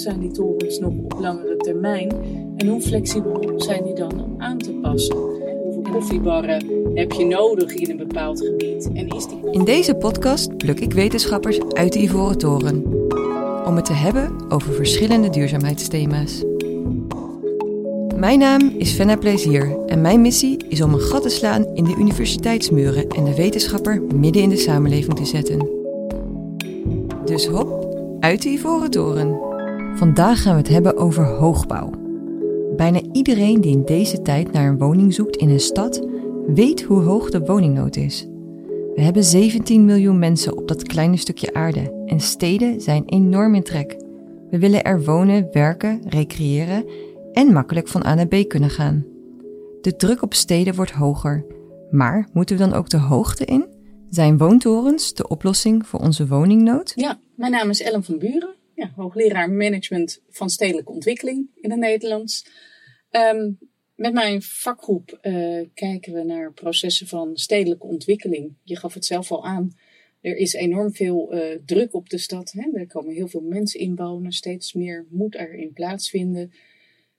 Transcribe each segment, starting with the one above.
zijn die torens nog op langere termijn? En hoe flexibel zijn die dan om aan te passen? Hoeveel koffiebarren heb je nodig in een bepaald gebied? En is die... In deze podcast pluk ik wetenschappers uit de Ivoren Toren. Om het te hebben over verschillende duurzaamheidsthema's. Mijn naam is Fenna Plezier en mijn missie is om een gat te slaan in de universiteitsmuren en de wetenschapper midden in de samenleving te zetten. Dus hop, uit de Ivoren Toren. Vandaag gaan we het hebben over hoogbouw. Bijna iedereen die in deze tijd naar een woning zoekt in een stad, weet hoe hoog de woningnood is. We hebben 17 miljoen mensen op dat kleine stukje aarde en steden zijn enorm in trek. We willen er wonen, werken, recreëren en makkelijk van A naar B kunnen gaan. De druk op steden wordt hoger, maar moeten we dan ook de hoogte in? Zijn woontorens de oplossing voor onze woningnood? Ja, mijn naam is Ellen van Buren, ja, hoogleraar management van stedelijke ontwikkeling in het Nederlands. Um, met mijn vakgroep uh, kijken we naar processen van stedelijke ontwikkeling. Je gaf het zelf al aan. Er is enorm veel uh, druk op de stad. Hè? Er komen heel veel mensen inwonen. Steeds meer moet erin plaatsvinden.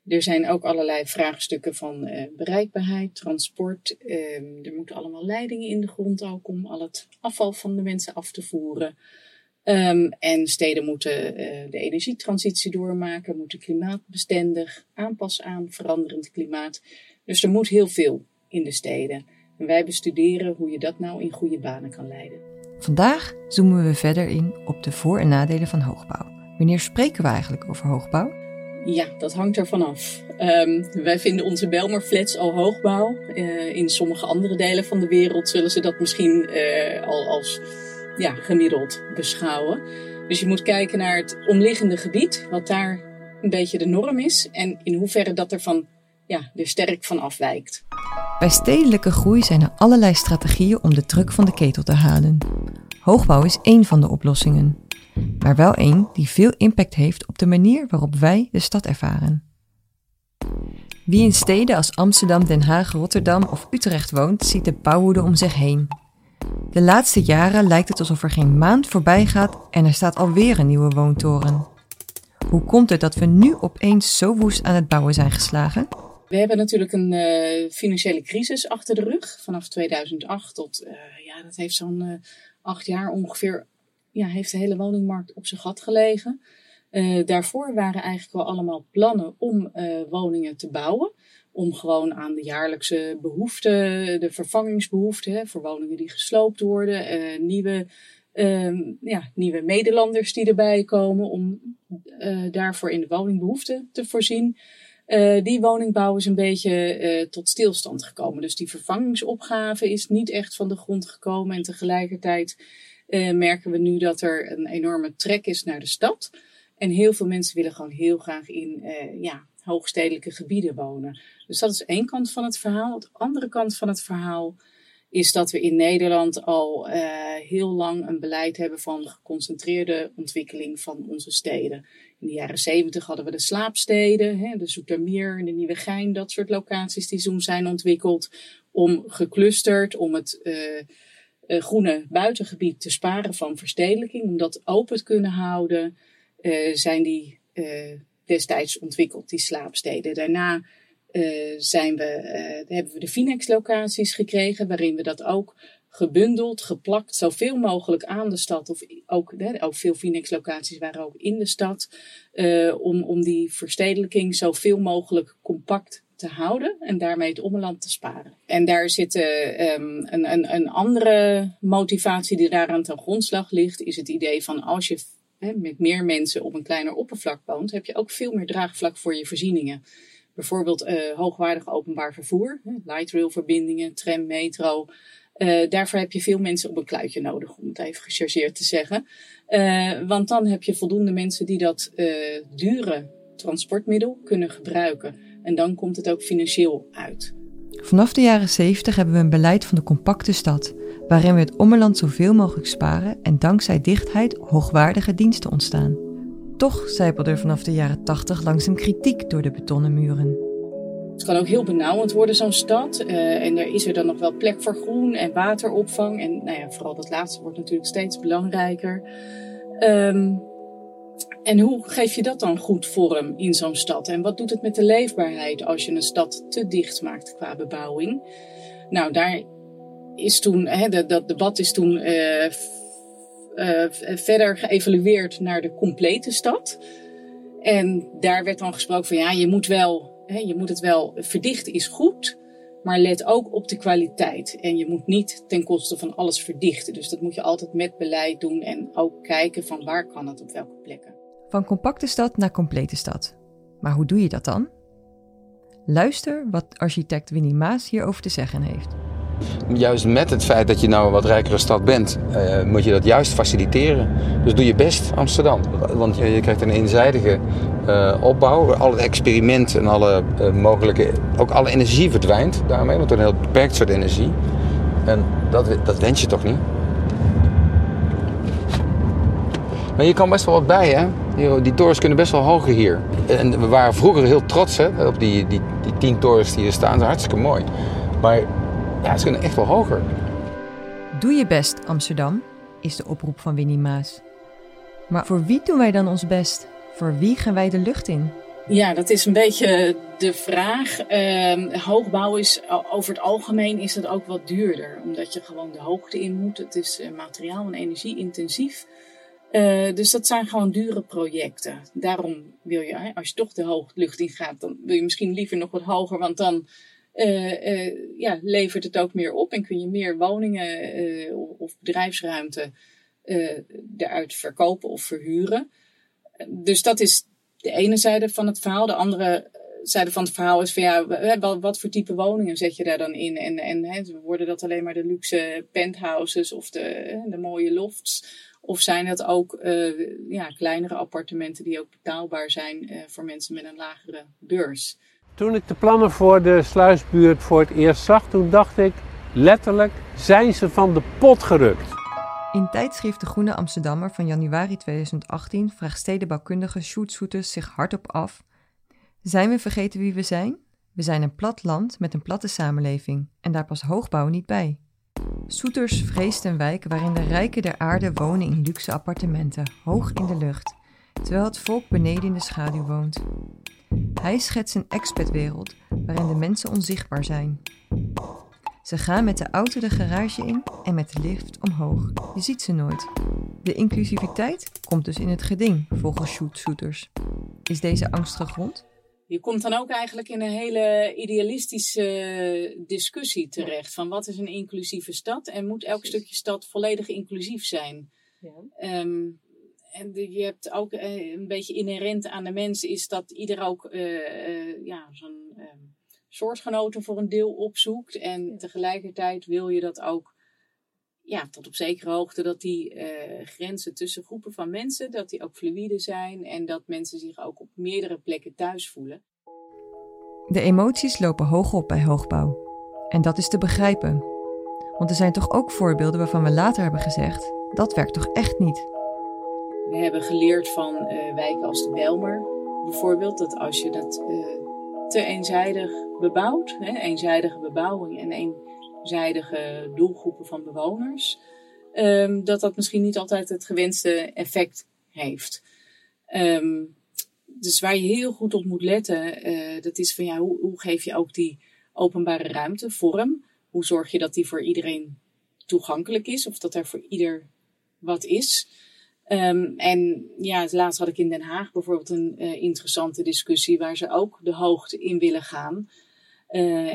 Er zijn ook allerlei vraagstukken van uh, bereikbaarheid, transport. Uh, er moeten allemaal leidingen in de grond ook om al het afval van de mensen af te voeren. Um, en steden moeten uh, de energietransitie doormaken, moeten klimaatbestendig aanpassen aan veranderend klimaat. Dus er moet heel veel in de steden. En wij bestuderen hoe je dat nou in goede banen kan leiden. Vandaag zoomen we verder in op de voor- en nadelen van hoogbouw. Wanneer spreken we eigenlijk over hoogbouw? Ja, dat hangt ervan af. Um, wij vinden onze Belmerflats al hoogbouw. Uh, in sommige andere delen van de wereld zullen ze dat misschien uh, al als ja, gemiddeld beschouwen. Dus je moet kijken naar het omliggende gebied, wat daar een beetje de norm is. En in hoeverre dat er van, ja, er sterk van afwijkt. Bij stedelijke groei zijn er allerlei strategieën om de druk van de ketel te halen. Hoogbouw is één van de oplossingen maar wel één die veel impact heeft op de manier waarop wij de stad ervaren. Wie in steden als Amsterdam, Den Haag, Rotterdam of Utrecht woont, ziet de bouwwoede om zich heen. De laatste jaren lijkt het alsof er geen maand voorbij gaat en er staat alweer een nieuwe woontoren. Hoe komt het dat we nu opeens zo woest aan het bouwen zijn geslagen? We hebben natuurlijk een uh, financiële crisis achter de rug. Vanaf 2008 tot, uh, ja, dat heeft zo'n uh, acht jaar ongeveer ja, heeft de hele woningmarkt op zijn gat gelegen. Daarvoor waren eigenlijk wel allemaal plannen om woningen te bouwen. Om gewoon aan de jaarlijkse behoeften, de vervangingsbehoeften voor woningen die gesloopt worden, uh, nieuwe, ja, nieuwe Nederlanders die erbij komen, om daarvoor in de woningbehoeften te voorzien. die woningbouw is een beetje tot stilstand gekomen. Dus die vervangingsopgave is niet echt van de grond gekomen en tegelijkertijd merken we nu dat er een enorme trek is naar de stad. En heel veel mensen willen gewoon heel graag in ja, hoogstedelijke gebieden wonen. Dus dat is één kant van het verhaal. De andere kant van het verhaal is dat we in Nederland al uh, heel lang een beleid hebben van geconcentreerde ontwikkeling van onze steden. In de jaren zeventig hadden we de slaapsteden, hè, de Zoetermeer, de Nieuwe Gein, dat soort locaties die toen zijn ontwikkeld om geclusterd, om het uh, groene buitengebied te sparen van verstedelijking, om dat open te kunnen houden, zijn die destijds ontwikkeld, die slaapsteden. Daarna zijn we, hebben we de Finex-locaties gekregen, waarin we dat ook gebundeld, geplakt, zoveel mogelijk aan de stad. Of ook, hè, ook veel Finex-locaties waren ook in de stad. Uh, om, om die verstedelijking zoveel mogelijk compact te houden en daarmee het ommeland te sparen. En daar zit um, een, een, een andere motivatie die daaraan ten grondslag ligt, is het idee van als je met meer mensen op een kleiner oppervlak woont, heb je ook veel meer draagvlak voor je voorzieningen. Bijvoorbeeld uh, hoogwaardig openbaar vervoer, light rail verbindingen, tram, metro. Uh, daarvoor heb je veel mensen op een kluitje nodig, om het even gechargeerd te zeggen. Uh, want dan heb je voldoende mensen die dat dure transportmiddel kunnen gebruiken. En dan komt het ook financieel uit. Vanaf de jaren 70 hebben we een beleid van de compacte stad, waarin we het ommeland zoveel mogelijk sparen en dankzij dichtheid hoogwaardige diensten ontstaan. Toch zijpelde er vanaf de jaren 80 langzaam kritiek door de betonnen muren. Het kan ook heel benauwend worden, zo'n stad. Uh, en er is er dan nog wel plek voor groen en wateropvang. En nou ja, vooral dat laatste wordt natuurlijk steeds belangrijker. Um, en hoe geef je dat dan goed vorm in zo'n stad? En wat doet het met de leefbaarheid als je een stad te dicht maakt qua bebouwing? Nou, daar is toen, hè, dat, dat debat is toen uh, uh, verder geëvalueerd naar de complete stad. En daar werd dan gesproken van ja, je moet wel, hè, je moet het wel verdichten is goed, maar let ook op de kwaliteit. En je moet niet ten koste van alles verdichten. Dus dat moet je altijd met beleid doen en ook kijken van waar kan het op welke plekken. Van compacte stad naar complete stad. Maar hoe doe je dat dan? Luister wat architect Winnie Maas hierover te zeggen heeft. Juist met het feit dat je nou een wat rijkere stad bent, uh, moet je dat juist faciliteren. Dus doe je best Amsterdam. Want je, je krijgt een eenzijdige uh, opbouw. Alle experimenten en alle uh, mogelijke, ook alle energie verdwijnt daarmee, want een heel beperkt soort energie. En dat, dat wens je toch niet? Maar je kan best wel wat bij, hè? Die, die torens kunnen best wel hoger hier. En we waren vroeger heel trots hè, op die, die, die tien torens die hier staan. Dat is hartstikke mooi. Maar ja, ze kunnen echt wel hoger. Doe je best, Amsterdam, is de oproep van Winnie Maas. Maar voor wie doen wij dan ons best? Voor wie gaan wij de lucht in? Ja, dat is een beetje de vraag. Uh, hoogbouw is over het algemeen is het ook wat duurder, omdat je gewoon de hoogte in moet. Het is uh, materiaal- en energie-intensief. Uh, dus dat zijn gewoon dure projecten. Daarom wil je, als je toch de hooglucht in gaat, dan wil je misschien liever nog wat hoger, want dan uh, uh, ja, levert het ook meer op en kun je meer woningen uh, of bedrijfsruimte eruit verkopen of verhuren. Dus dat is de ene zijde van het verhaal. De andere zijde van het verhaal is van ja, wat voor type woningen zet je daar dan in? En, en hè, worden dat alleen maar de luxe penthouses of de, de mooie lofts? Of zijn het ook ja, kleinere appartementen die ook betaalbaar zijn voor mensen met een lagere beurs? Toen ik de plannen voor de sluisbuurt voor het eerst zag, toen dacht ik letterlijk, zijn ze van de pot gerukt. In tijdschrift De Groene Amsterdammer van januari 2018 vraagt stedenbouwkundige Sjoerd Soeters zich hardop af: Zijn we vergeten wie we zijn? We zijn een plat land met een platte samenleving en daar past hoogbouw niet bij. Soeters vreest een wijk waarin de rijken der aarde wonen in luxe appartementen, hoog in de lucht, terwijl het volk beneden in de schaduw woont. Hij schetst een expatwereld waarin de mensen onzichtbaar zijn. Ze gaan met de auto de garage in en met de lift omhoog. Je ziet ze nooit. De inclusiviteit komt dus in het geding, volgens shooters. Is deze angst gegrond? Je komt dan ook eigenlijk in een hele idealistische discussie terecht. Van wat is een inclusieve stad en moet elk stukje stad volledig inclusief zijn? Ja. Um, en je hebt ook uh, een beetje inherent aan de mensen is dat ieder ook uh, uh, ja, zo'n um, soortgenoten voor een deel opzoekt. En ja. tegelijkertijd wil je dat ook ja, tot op zekere hoogte dat die grenzen tussen groepen van mensen, dat die ook fluïde zijn en dat mensen zich ook op meerdere plekken thuis voelen. De emoties lopen hoog op bij hoogbouw. En dat is te begrijpen. Want er zijn toch ook voorbeelden waarvan we later hebben gezegd: dat werkt toch echt niet. We hebben geleerd van uh, wijken als de Belmer bijvoorbeeld, dat als je dat uh, te eenzijdig bebouwt, hè, eenzijdige bebouwing en eenzijdige doelgroepen van bewoners, um, dat dat misschien niet altijd het gewenste effect heeft. Um, dus waar je heel goed op moet letten, uh, dat is van ja, hoe, hoe geef je ook die openbare ruimte vorm? Hoe zorg je dat die voor iedereen toegankelijk is of dat er voor ieder wat is? Um, en ja, laatst had ik in Den Haag bijvoorbeeld een uh, interessante discussie waar ze ook de hoogte in willen gaan. Uh,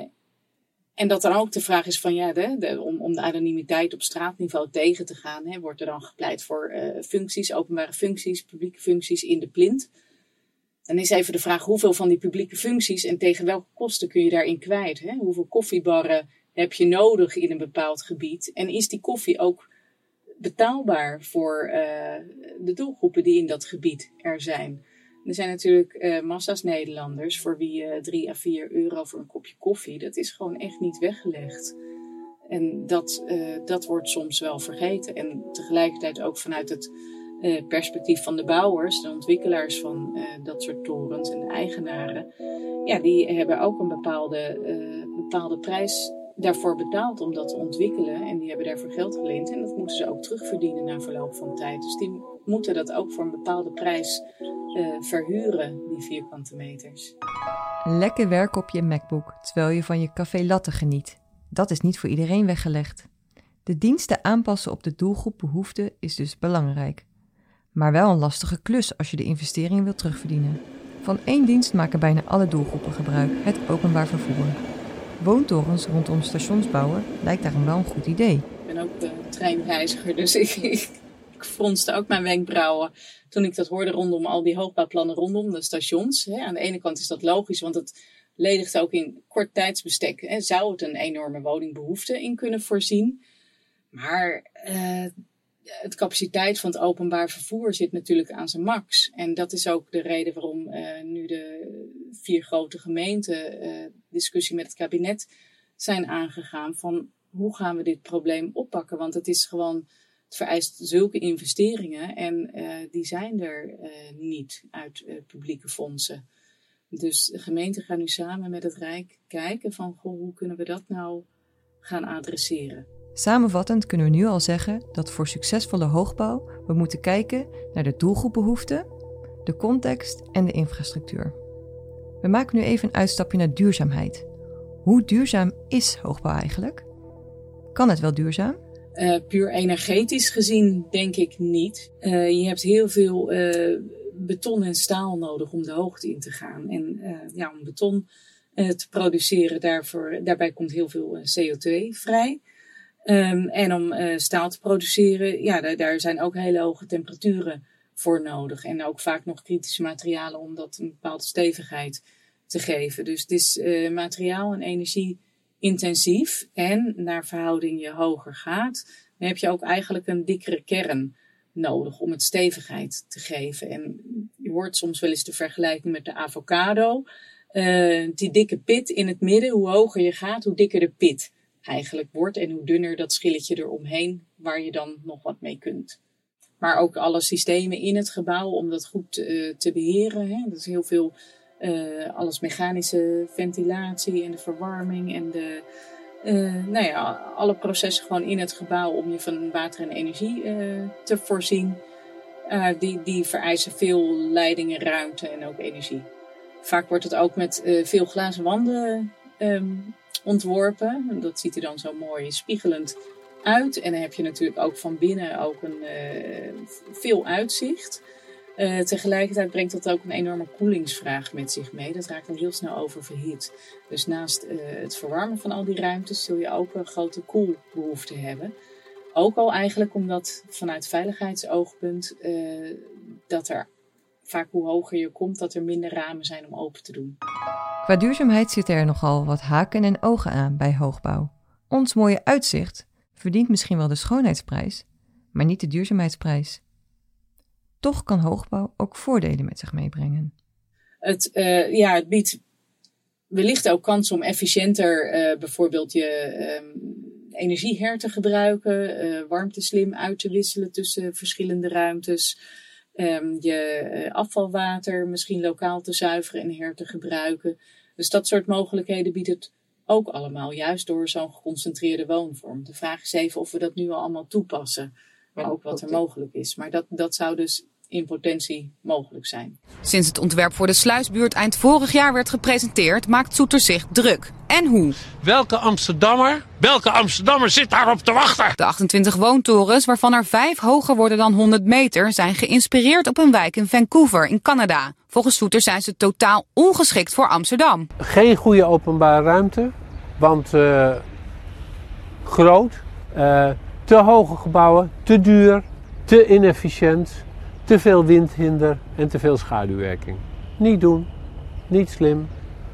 en dat dan ook de vraag is van ja, om, om de anonimiteit op straatniveau tegen te gaan, hè, wordt er dan gepleit voor uh, functies, openbare functies, publieke functies in de plint. Dan is even de vraag hoeveel van die publieke functies en tegen welke kosten kun je daarin kwijt? Hè? Hoeveel koffiebarren heb je nodig in een bepaald gebied? En is die koffie ook betaalbaar voor uh, de doelgroepen die in dat gebied er zijn. Er zijn natuurlijk uh, massa's Nederlanders voor wie uh, 3 à 4 euro voor een kopje koffie, dat is gewoon echt niet weggelegd. En dat, dat wordt soms wel vergeten. En tegelijkertijd ook vanuit het perspectief van de bouwers, de ontwikkelaars van dat soort torens en de eigenaren. Ja, die hebben ook een bepaalde, bepaalde prijs daarvoor betaald om dat te ontwikkelen. En die hebben daarvoor geld geleend. En dat moeten ze ook terugverdienen na verloop van tijd. Dus die moeten dat ook voor een bepaalde prijs uh, verhuren, die vierkante meters. Lekker werken op je MacBook terwijl je van je café latte geniet. Dat is niet voor iedereen weggelegd. De diensten aanpassen op de doelgroep behoeften is dus belangrijk. Maar wel een lastige klus als je de investering wilt terugverdienen. Van één dienst maken bijna alle doelgroepen gebruik, het openbaar vervoer. Woontorens rondom stations bouwen lijkt daarom wel een goed idee. Ik ben ook de treinreiziger, dus ik, ik, fronste ook mijn wenkbrauwen toen ik dat hoorde rondom al die hoogbouwplannen rondom de stations. Hè. Aan de ene kant is dat logisch, want het ledigt ook in kort tijdsbestek. Hè, zou het een enorme woningbehoefte in kunnen voorzien. Maar uh, het capaciteit van het openbaar vervoer zit natuurlijk aan zijn max. En dat is ook de reden waarom uh, nu de vier grote gemeenten discussie met het kabinet zijn aangegaan van hoe gaan we dit probleem oppakken? Want het is gewoon, het vereist zulke investeringen en die zijn er niet uit publieke fondsen. Dus de gemeenten gaan nu samen met het Rijk kijken van goh, hoe kunnen we dat nou gaan adresseren. Samenvattend kunnen we nu al zeggen dat voor succesvolle hoogbouw we moeten kijken naar de doelgroepbehoeften, de context en de infrastructuur. We maken nu even een uitstapje naar duurzaamheid. Hoe duurzaam is hoogbouw eigenlijk? Kan het wel duurzaam? Uh, puur energetisch gezien denk ik niet. Uh, je hebt heel veel uh, beton en staal nodig om de hoogte in te gaan. En ja, om beton te produceren, daarvoor, daarbij komt heel veel CO2 vrij. Um, en om staal te produceren, ja, daar, daar, zijn ook hele hoge temperaturen voor nodig. En ook vaak nog kritische materialen om dat een bepaalde stevigheid te geven. Dus het is uh, materiaal en energie intensief. En naar verhouding je hoger gaat, dan heb je ook eigenlijk een dikkere kern nodig om het stevigheid te geven. En je hoort soms wel eens de vergelijking met de avocado. Uh, die dikke pit in het midden, hoe hoger je gaat, hoe dikker de pit eigenlijk wordt en hoe dunner dat schilletje eromheen waar je dan nog wat mee kunt. Maar ook alle systemen in het gebouw om dat goed uh, te beheren. Hè. Dat is heel veel, uh, alles mechanische ventilatie en de verwarming en de, uh, nou ja, alle processen gewoon in het gebouw om je van water en energie te voorzien. die, die vereisen veel leidingen, ruimte en ook energie. Vaak wordt het ook met veel glazen wanden um, ontworpen. Dat ziet er dan zo mooi spiegelend uit. En dan heb je natuurlijk ook van binnen ook een, uh, veel uitzicht. Uh, tegelijkertijd brengt dat ook een enorme koelingsvraag met zich mee. Dat raakt dan heel snel oververhit. Dus naast uh, het verwarmen van al die ruimtes zul je ook een grote koelbehoefte hebben. Ook al eigenlijk omdat vanuit veiligheidsoogpunt dat er vaak hoe hoger je komt, dat er minder ramen zijn om open te doen. Qua duurzaamheid zitten er nogal wat haken en ogen aan bij hoogbouw. Ons mooie uitzicht verdient misschien wel de schoonheidsprijs, maar niet de duurzaamheidsprijs. Toch kan hoogbouw ook voordelen met zich meebrengen. Het, uh, ja, het biedt wellicht ook kans om efficiënter uh, bijvoorbeeld je uh, energie her te gebruiken, uh, warmte slim uit te wisselen tussen verschillende ruimtes. Um, je afvalwater misschien lokaal te zuiveren en her te gebruiken. Dus dat soort mogelijkheden biedt het ook allemaal, juist door zo'n geconcentreerde woonvorm. De vraag is even of we dat nu al allemaal toepassen, maar ook wat er mogelijk is. Maar dat, dat zou dus in potentie mogelijk zijn. Sinds het ontwerp voor de sluisbuurt eind vorig jaar werd gepresenteerd, maakt Soeter zich druk. En hoe? Welke Amsterdammer, welke Amsterdammer zit daarop te wachten? De 28 woontorens, waarvan er vijf hoger worden dan 100 meter, zijn geïnspireerd op een wijk in Vancouver in Canada. Volgens Soeter zijn ze totaal ongeschikt voor Amsterdam. Geen goede openbare ruimte, want uh, groot, uh, te hoge gebouwen, te duur, te inefficiënt te veel windhinder en te veel schaduwwerking. Niet doen, niet slim,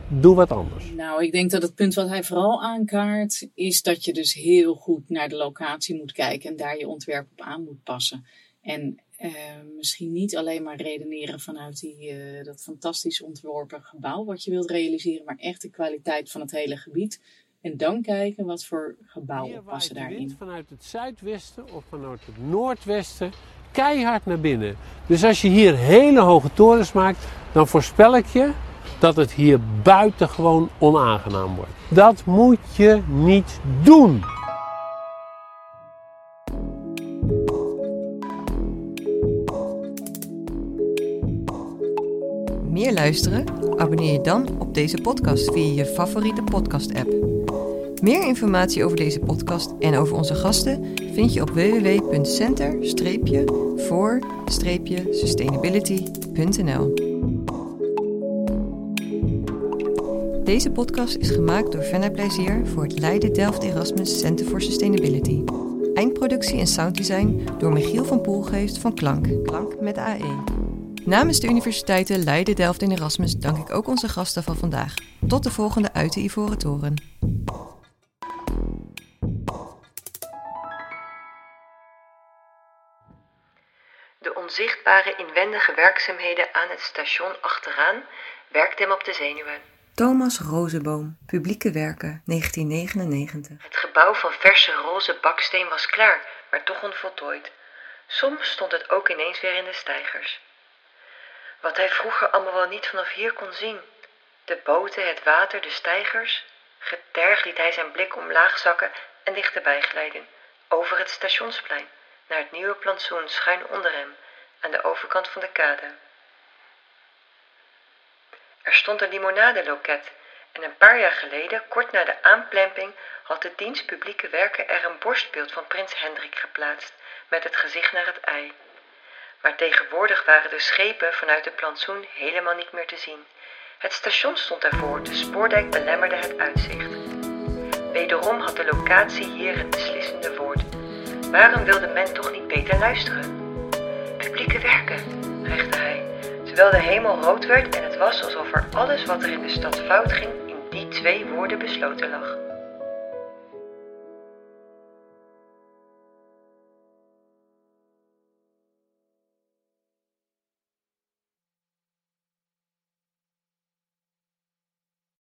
doe wat anders. Nou, ik denk dat het punt wat hij vooral aankaart is dat je dus heel goed naar de locatie moet kijken en daar je ontwerp op aan moet passen. En uh, misschien niet alleen maar redeneren vanuit die, uh, dat fantastisch ontworpen gebouw wat je wilt realiseren, maar echt de kwaliteit van het hele gebied. En dan kijken wat voor gebouwen passen daarin. Vanuit het zuidwesten of vanuit het noordwesten keihard naar binnen. Dus als je hier hele hoge torens maakt, dan voorspel ik je dat het hier buitengewoon onaangenaam wordt. Dat moet je niet doen. Meer luisteren? Abonneer je dan op deze podcast via je favoriete podcast-app. Meer informatie over deze podcast en over onze gasten vind je op www.center-for-sustainability.nl. Deze podcast is gemaakt door Fenna Plezier voor het Leiden Delft Erasmus Center for Sustainability. Eindproductie en sounddesign door Michiel van Poelgeest van Klank. Klank met AE. Namens de universiteiten Leiden, Delft en Erasmus dank ik ook onze gasten van vandaag. Tot de volgende uit de Ivoren Toren. De onzichtbare inwendige werkzaamheden aan het station achteraan werkten hem op de zenuwen. Thomas Rozenboom, Publieke Werken, 1999. Het gebouw van verse roze baksteen was klaar, maar toch onvoltooid. Soms stond het ook ineens weer in de steigers. Wat hij vroeger allemaal wel niet vanaf hier kon zien. De boten, het water, de steigers. Getergd liet hij zijn blik omlaag zakken en dichterbij glijden. Over het stationsplein, naar het nieuwe plantsoen schuin onder hem, aan de overkant van de kade. Er stond een limonadeloket en een paar jaar geleden, kort na de aanplemping, had de dienst publieke werken er een borstbeeld van prins Hendrik geplaatst, met het gezicht naar het ei. Maar tegenwoordig waren de schepen vanuit de plantsoen helemaal niet meer te zien. Het station stond ervoor, de spoordijk belemmerde het uitzicht. Wederom had de locatie hier het beslissende woord. Waarom wilde men toch niet beter luisteren? Publieke werken, hechtte hij, terwijl de hemel rood werd en het was alsof er alles wat er in de stad fout ging in die twee woorden besloten lag.